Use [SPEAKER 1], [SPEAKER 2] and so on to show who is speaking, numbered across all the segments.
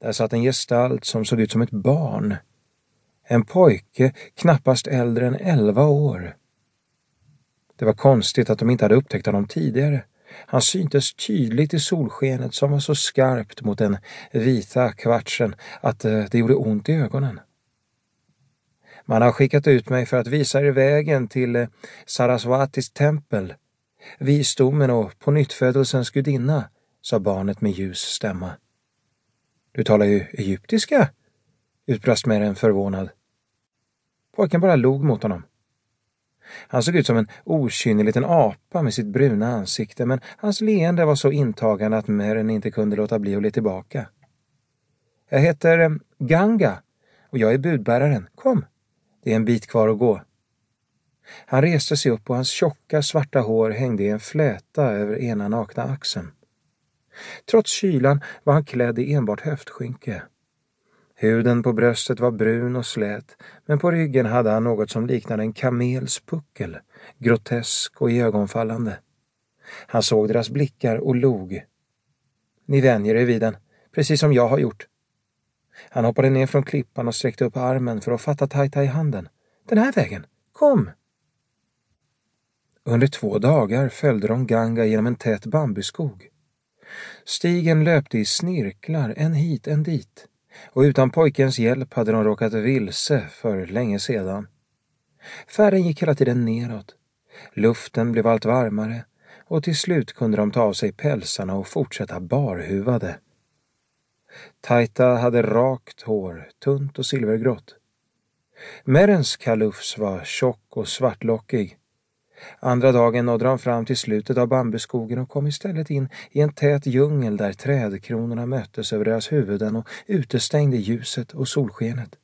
[SPEAKER 1] Där satt en gestalt som såg ut som ett barn. En pojke knappast äldre än elva år. Det var konstigt att de inte hade upptäckt honom tidigare. Han syntes tydligt i solskenet som var så skarpt mot den vita kvartsen att eh, det gjorde ont i ögonen. Man har skickat ut mig för att visa er vägen till eh, Saraswatis tempel, visdomen och pånyttfödelsens gudinna, sa barnet med ljus stämma. Du talar ju egyptiska, utbrast Meren förvånad. Pojken bara log mot honom. Han såg ut som en okynnig liten apa med sitt bruna ansikte men hans leende var så intagande att Meren inte kunde låta bli att le tillbaka. Jag heter eh, Ganga och jag är budbäraren. Kom, det är en bit kvar att gå. Han reste sig upp och hans tjocka svarta hår hängde i en fläta över ena nakna axeln. Trots kylan var han klädd i enbart höftskynke. Huden på bröstet var brun och slät, men på ryggen hade han något som liknade en kamels puckel, grotesk och iögonfallande. Han såg deras blickar och log. Ni vänjer er vid den, precis som jag har gjort. Han hoppade ner från klippan och sträckte upp armen för att fatta Taita i handen. Den här vägen, kom! Under två dagar följde de Ganga genom en tät bambuskog. Stigen löpte i snirklar, en hit, en dit och utan pojkens hjälp hade de råkat vilse för länge sedan. Färden gick hela tiden neråt. Luften blev allt varmare och till slut kunde de ta av sig pälsarna och fortsätta barhuvade. Taita hade rakt hår, tunt och silvergrått. Merens kalufs var tjock och svartlockig Andra dagen nådde de fram till slutet av bambuskogen och kom istället in i en tät djungel där trädkronorna möttes över deras huvuden och utestängde ljuset och solskenet.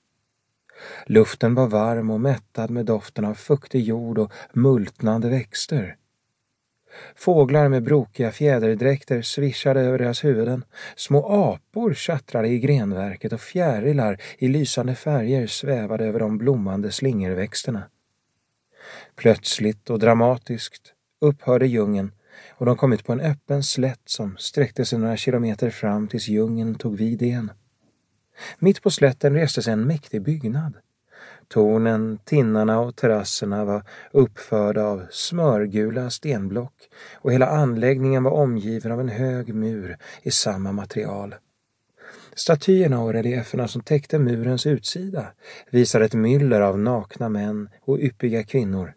[SPEAKER 1] Luften var varm och mättad med doften av fuktig jord och multnande växter. Fåglar med brokiga fjäderdräkter svischade över deras huvuden. Små apor tjattrade i grenverket och fjärilar i lysande färger svävade över de blommande slingerväxterna. Plötsligt och dramatiskt upphörde djungeln och de kom ut på en öppen slätt som sträckte sig några kilometer fram tills djungeln tog vid igen. Mitt på slätten reste sig en mäktig byggnad. Tornen, tinnarna och terrasserna var uppförda av smörgula stenblock och hela anläggningen var omgiven av en hög mur i samma material. Statyerna och relieferna som täckte murens utsida visar ett myller av nakna män och yppiga kvinnor.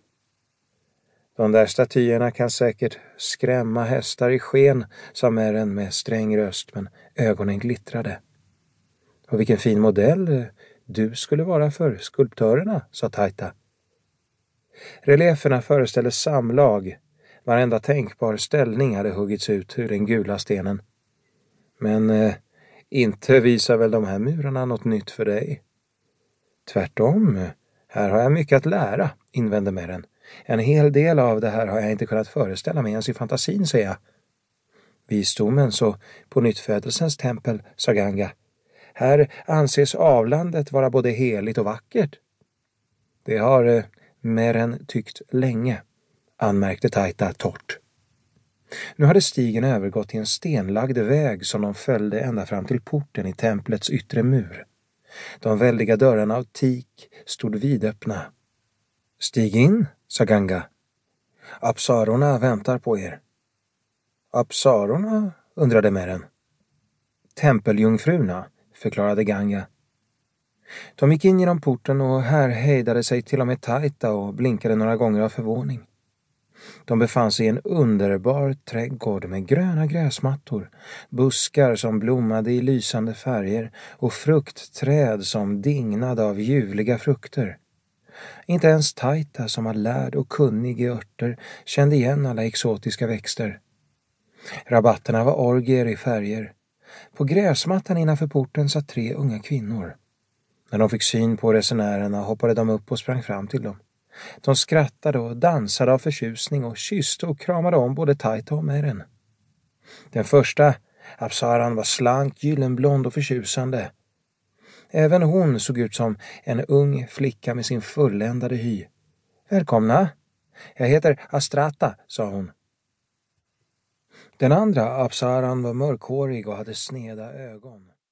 [SPEAKER 1] De där statyerna kan säkert skrämma hästar i sken, sa Merren med sträng röst, men ögonen glittrade. Och vilken fin modell du skulle vara för skulptörerna, sa Taita. Relieferna föreställde samlag. Varenda tänkbar ställning hade huggits ut ur den gula stenen. Men eh, inte visar väl de här murarna något nytt för dig? Tvärtom, här har jag mycket att lära, invände Meren. En hel del av det här har jag inte kunnat föreställa mig ens i fantasin, säger jag. Visdomens och pånyttfödelsens tempel, sa Ganga. Här anses avlandet vara både heligt och vackert. Det har eh, Meren tyckt länge, anmärkte Taita torrt. Nu hade stigen övergått i en stenlagd väg som de följde ända fram till porten i templets yttre mur. De väldiga dörrarna av tik stod vidöppna. Stig in, sa Ganga. Apsarorna väntar på er. Apsarorna? undrade Meren. Tempeljungfrurna, förklarade Ganga. De gick in genom porten och här hejdade sig till och med Taita och blinkade några gånger av förvåning. De befann sig i en underbar trädgård med gröna gräsmattor, buskar som blommade i lysande färger och fruktträd som dignade av ljuvliga frukter. Inte ens Taita, som var lärd och kunnig i örter, kände igen alla exotiska växter. Rabatterna var orgier i färger. På gräsmattan innanför porten satt tre unga kvinnor. När de fick syn på resenärerna hoppade de upp och sprang fram till dem. De skrattade och dansade av förtjusning och kysste och kramade om både Taita och Meren. Den första, Apsaran, var slank, gyllenblond och förtjusande. Även hon såg ut som en ung flicka med sin fulländade hy. Välkomna! Jag heter Astrata, sa hon. Den andra, Apsaran, var mörkhårig och hade sneda ögon.